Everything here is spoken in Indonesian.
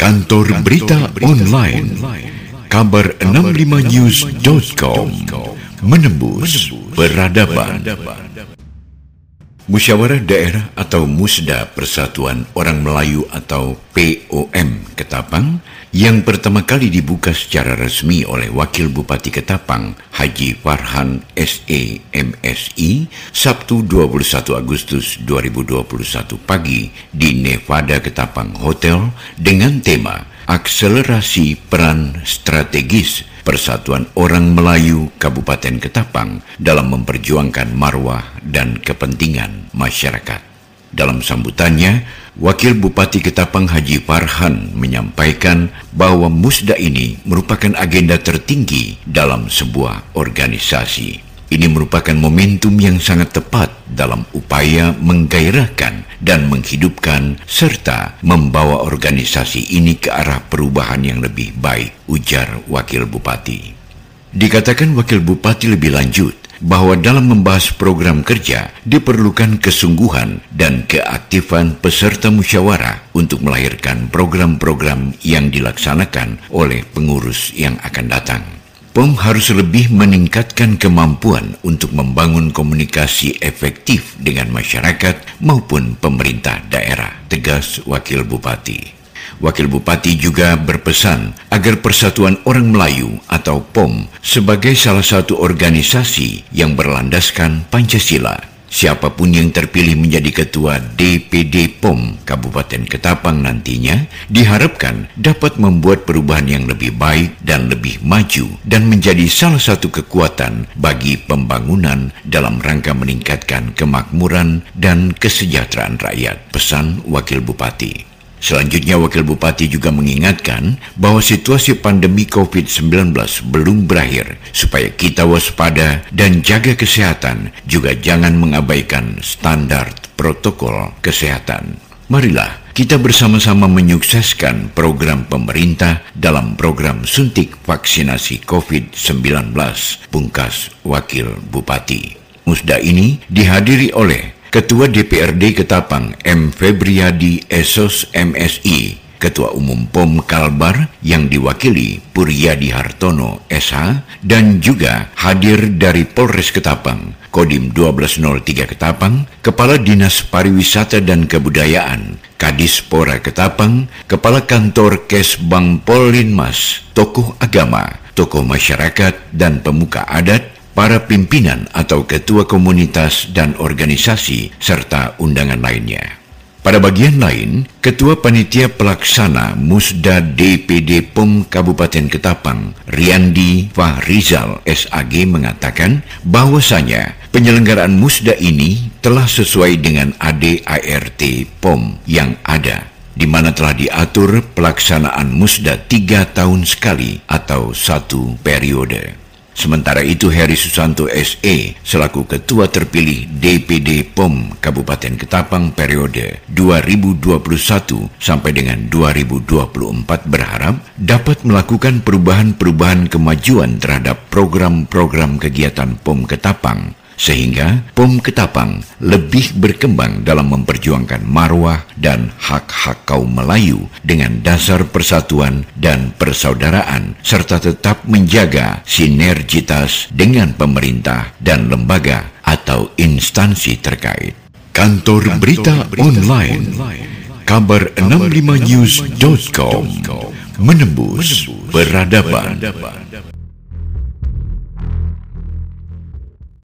Kantor Berita Online Kabar 65news.com Menembus Peradaban. Musyawarah Daerah atau Musda Persatuan Orang Melayu atau POM Ketapang yang pertama kali dibuka secara resmi oleh Wakil Bupati Ketapang Haji Farhan SE MSI Sabtu 21 Agustus 2021 pagi di Nevada Ketapang Hotel dengan tema Akselerasi Peran Strategis Persatuan Orang Melayu Kabupaten Ketapang dalam memperjuangkan marwah dan kepentingan masyarakat. Dalam sambutannya, Wakil Bupati Ketapang Haji Farhan menyampaikan bahwa musda ini merupakan agenda tertinggi dalam sebuah organisasi. Ini merupakan momentum yang sangat tepat dalam upaya menggairahkan dan menghidupkan serta membawa organisasi ini ke arah perubahan yang lebih baik, ujar Wakil Bupati. Dikatakan Wakil Bupati lebih lanjut bahwa dalam membahas program kerja diperlukan kesungguhan dan keaktifan peserta musyawarah untuk melahirkan program-program yang dilaksanakan oleh pengurus yang akan datang. POM harus lebih meningkatkan kemampuan untuk membangun komunikasi efektif dengan masyarakat maupun pemerintah daerah, tegas Wakil Bupati. Wakil Bupati juga berpesan agar Persatuan Orang Melayu atau POM sebagai salah satu organisasi yang berlandaskan Pancasila Siapa pun yang terpilih menjadi ketua DPD POM Kabupaten Ketapang nantinya diharapkan dapat membuat perubahan yang lebih baik dan lebih maju dan menjadi salah satu kekuatan bagi pembangunan dalam rangka meningkatkan kemakmuran dan kesejahteraan rakyat. Pesan Wakil Bupati. Selanjutnya, Wakil Bupati juga mengingatkan bahwa situasi pandemi COVID-19 belum berakhir, supaya kita waspada dan jaga kesehatan, juga jangan mengabaikan standar protokol kesehatan. Marilah kita bersama-sama menyukseskan program pemerintah dalam program suntik vaksinasi COVID-19, pungkas Wakil Bupati. Musda ini dihadiri oleh Ketua DPRD Ketapang M. Febriadi Esos MSI, Ketua Umum POM Kalbar yang diwakili Puryadi Hartono SH, dan juga hadir dari Polres Ketapang, Kodim 1203 Ketapang, Kepala Dinas Pariwisata dan Kebudayaan, Kadis Pora Ketapang, Kepala Kantor Kes Bank Polinmas, tokoh agama, tokoh masyarakat, dan pemuka adat, para pimpinan atau ketua komunitas dan organisasi, serta undangan lainnya. Pada bagian lain, Ketua Panitia Pelaksana Musda DPD POM Kabupaten Ketapang, Riandi Fahrizal SAG mengatakan bahwasanya penyelenggaraan Musda ini telah sesuai dengan ADART POM yang ada di mana telah diatur pelaksanaan musda tiga tahun sekali atau satu periode. Sementara itu Heri Susanto SE selaku Ketua terpilih DPD POM Kabupaten Ketapang periode 2021 sampai dengan 2024 berharap dapat melakukan perubahan-perubahan kemajuan terhadap program-program kegiatan POM Ketapang sehingga POM Ketapang lebih berkembang dalam memperjuangkan marwah dan hak-hak kaum Melayu dengan dasar persatuan dan persaudaraan serta tetap menjaga sinergitas dengan pemerintah dan lembaga atau instansi terkait. Kantor Berita Online kabar 65news.com menembus peradaban.